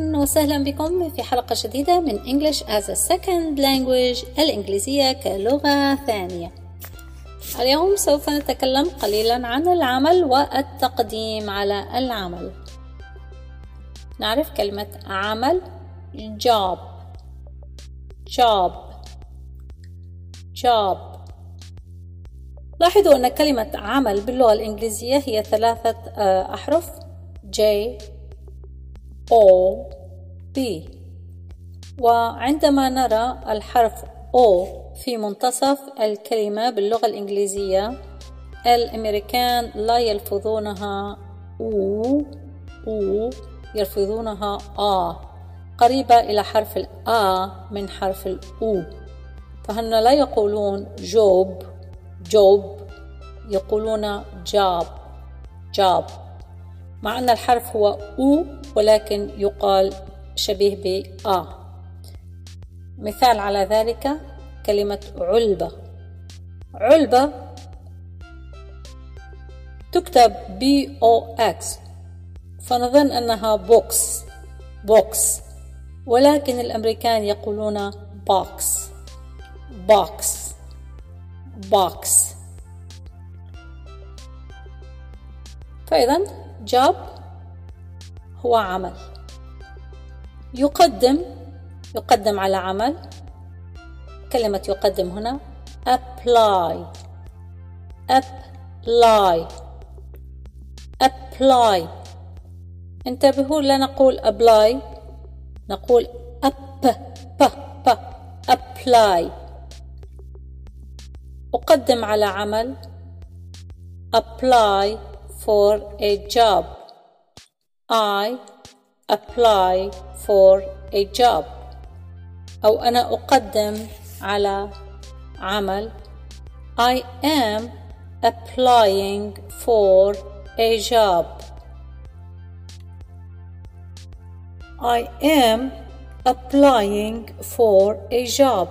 وسهلا بكم في حلقة جديدة من English as a Second Language الإنجليزية كلغة ثانية. اليوم سوف نتكلم قليلا عن العمل والتقديم على العمل. نعرف كلمة عمل job job job. لاحظوا أن كلمة عمل باللغة الإنجليزية هي ثلاثة آه، أحرف J O. B وعندما نرى الحرف O في منتصف الكلمة باللغة الإنجليزية الأمريكان لا يلفظونها أو أو يلفظونها آ قريبة إلى حرف الآ من حرف الأو فهن لا يقولون جوب جوب يقولون job job مع أن الحرف هو o ولكن يقال شبيه ب آ. مثال على ذلك كلمة علبة. علبة تكتب B O X. فنظن أنها box. box. ولكن الأمريكان يقولون box. box. box. فإذا job هو عمل. يقدم يقدم على عمل. كلمة يقدم هنا. apply apply apply انتبهوا لا نقول apply نقول up ب ب apply أقدم على عمل. apply for a job. I apply for a job أو أنا أقدم على عمل I am applying for a job I am applying for a job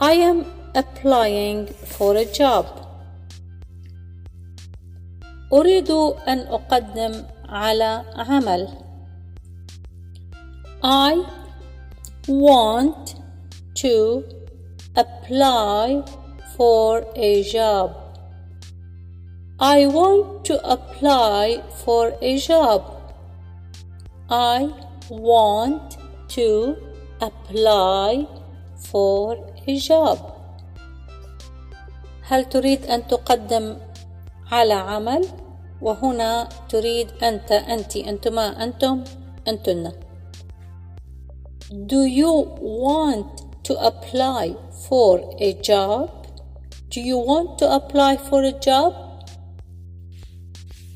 I am applying for a job أريد أن أقدم على عمل I want to apply for a job. I want to apply for a job. I want to apply for a job. هل تريد أن تقدم على عمل؟ وهنا تريد أنت أنت أنتما أنتم أنتن Do you want to apply for a job? Do you want to apply for a job?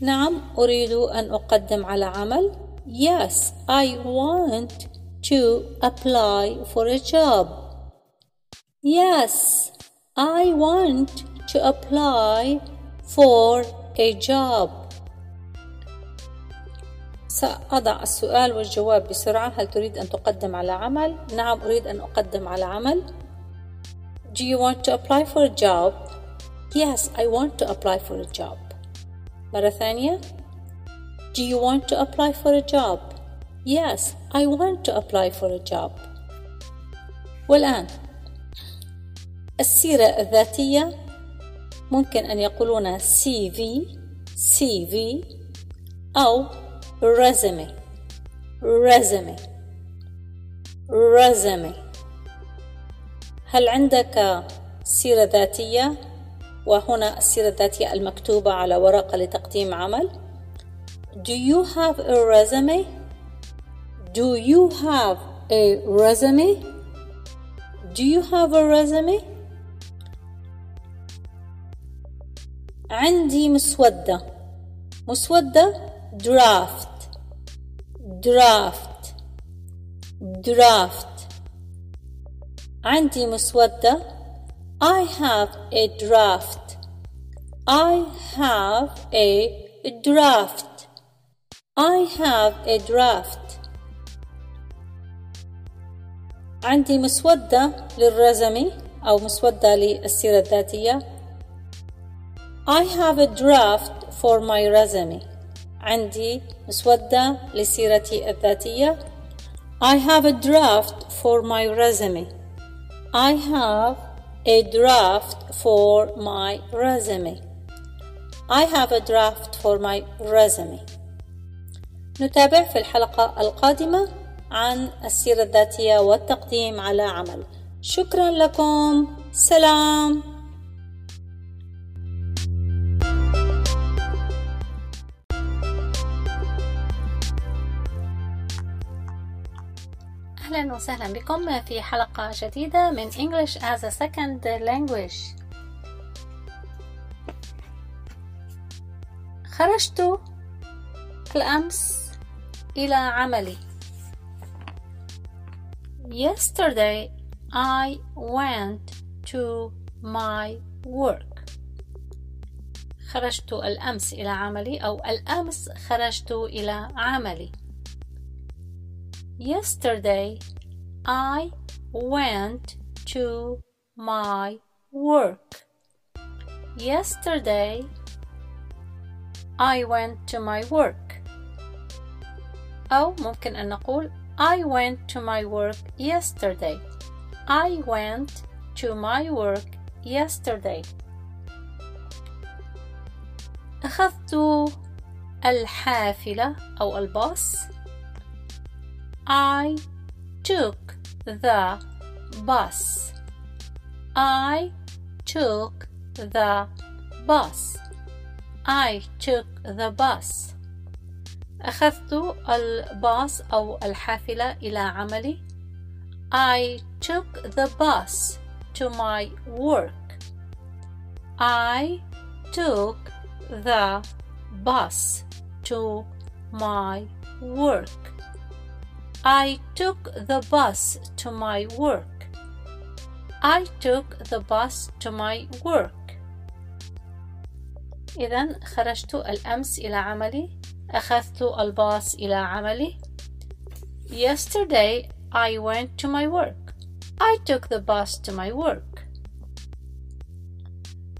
نعم أريد أن أقدم على عمل Yes, I want to apply for a job. Yes, I want to apply for a job. سأضع السؤال والجواب بسرعة هل تريد أن تقدم على عمل؟ نعم أريد أن أقدم على عمل Do you want to apply for a job? Yes, I want to apply for a job مرة ثانية Do you want to apply for a job? Yes, I want to apply for a job والآن السيرة الذاتية ممكن أن يقولون CV CV أو resume resume resume هل عندك سيرة ذاتية وهنا السيرة الذاتية المكتوبة على ورقة لتقديم عمل Do you have a resume? Do you have a resume? Do you have a resume? عندي مسودة مسودة draft draft draft عندي مسودة I have a draft I have a draft I have a draft عندي مسودة للرزمي أو مسودة للسيرة الذاتية I have a draft for my resume عندي مسودة لسيرتي الذاتية I have a draft for my resume. I have a draft for my resume. I have a draft for my resume. نتابع في الحلقة القادمة عن السيرة الذاتية والتقديم على عمل. شكرا لكم. سلام. وسهلا بكم في حلقة جديدة من English as a Second Language. خرجت الأمس إلى عملي. Yesterday I went to my work. خرجت الأمس إلى عملي أو الأمس خرجت إلى عملي. Yesterday, I went to my work. Yesterday, I went to my work. أو ممكن أن نقول I went to my work yesterday. I went to my work yesterday. أخذت الحافلة أو الباص I took the bus. I took the bus. I took the bus. أخذت الباص أو الحافلة إلى عملي. I took the bus to my work. I took the bus to my work. I took the bus to my work. I took the bus to my work. إذا خرجت الأمس إلى عملي. أخذت الباص إلى عملي. Yesterday I went to my work. I took the bus to my work.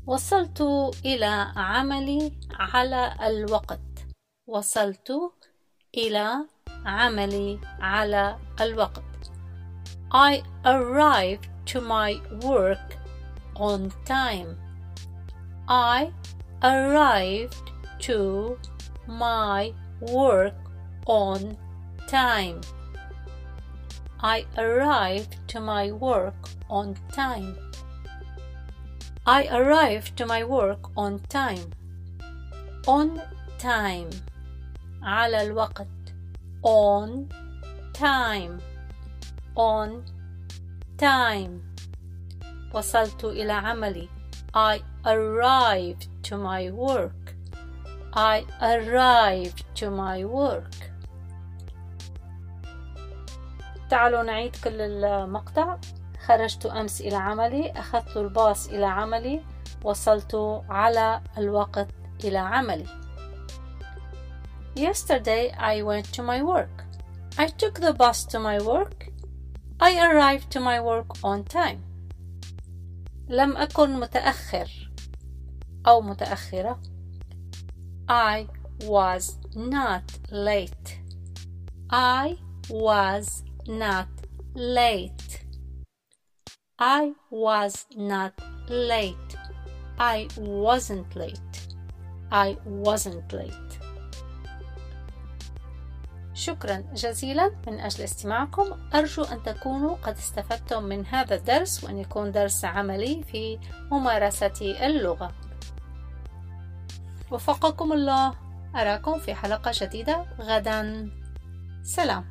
وصلت إلى عملي على الوقت. وصلت إلى عملي على الوقت. I arrived to my work on time. I arrived to my work on time. I arrived to my work on time. I arrived to my work on time. On time. على الوقت On time. On time. وصلت إلى عملي. I arrived to my work. I arrived to my work. تعالوا نعيد كل المقطع. خرجت أمس إلى عملي. أخذت الباص إلى عملي. وصلت على الوقت إلى عملي. Yesterday I went to my work. I took the bus to my work. I arrived to my work on time. لم أكن متأخر أو متأخرة. I was not late. I was not late. I was not late. I wasn't late. I wasn't late. شكرا جزيلا من أجل استماعكم أرجو أن تكونوا قد استفدتم من هذا الدرس وأن يكون درس عملي في ممارسة اللغة. وفقكم الله أراكم في حلقة جديدة. غدا. سلام.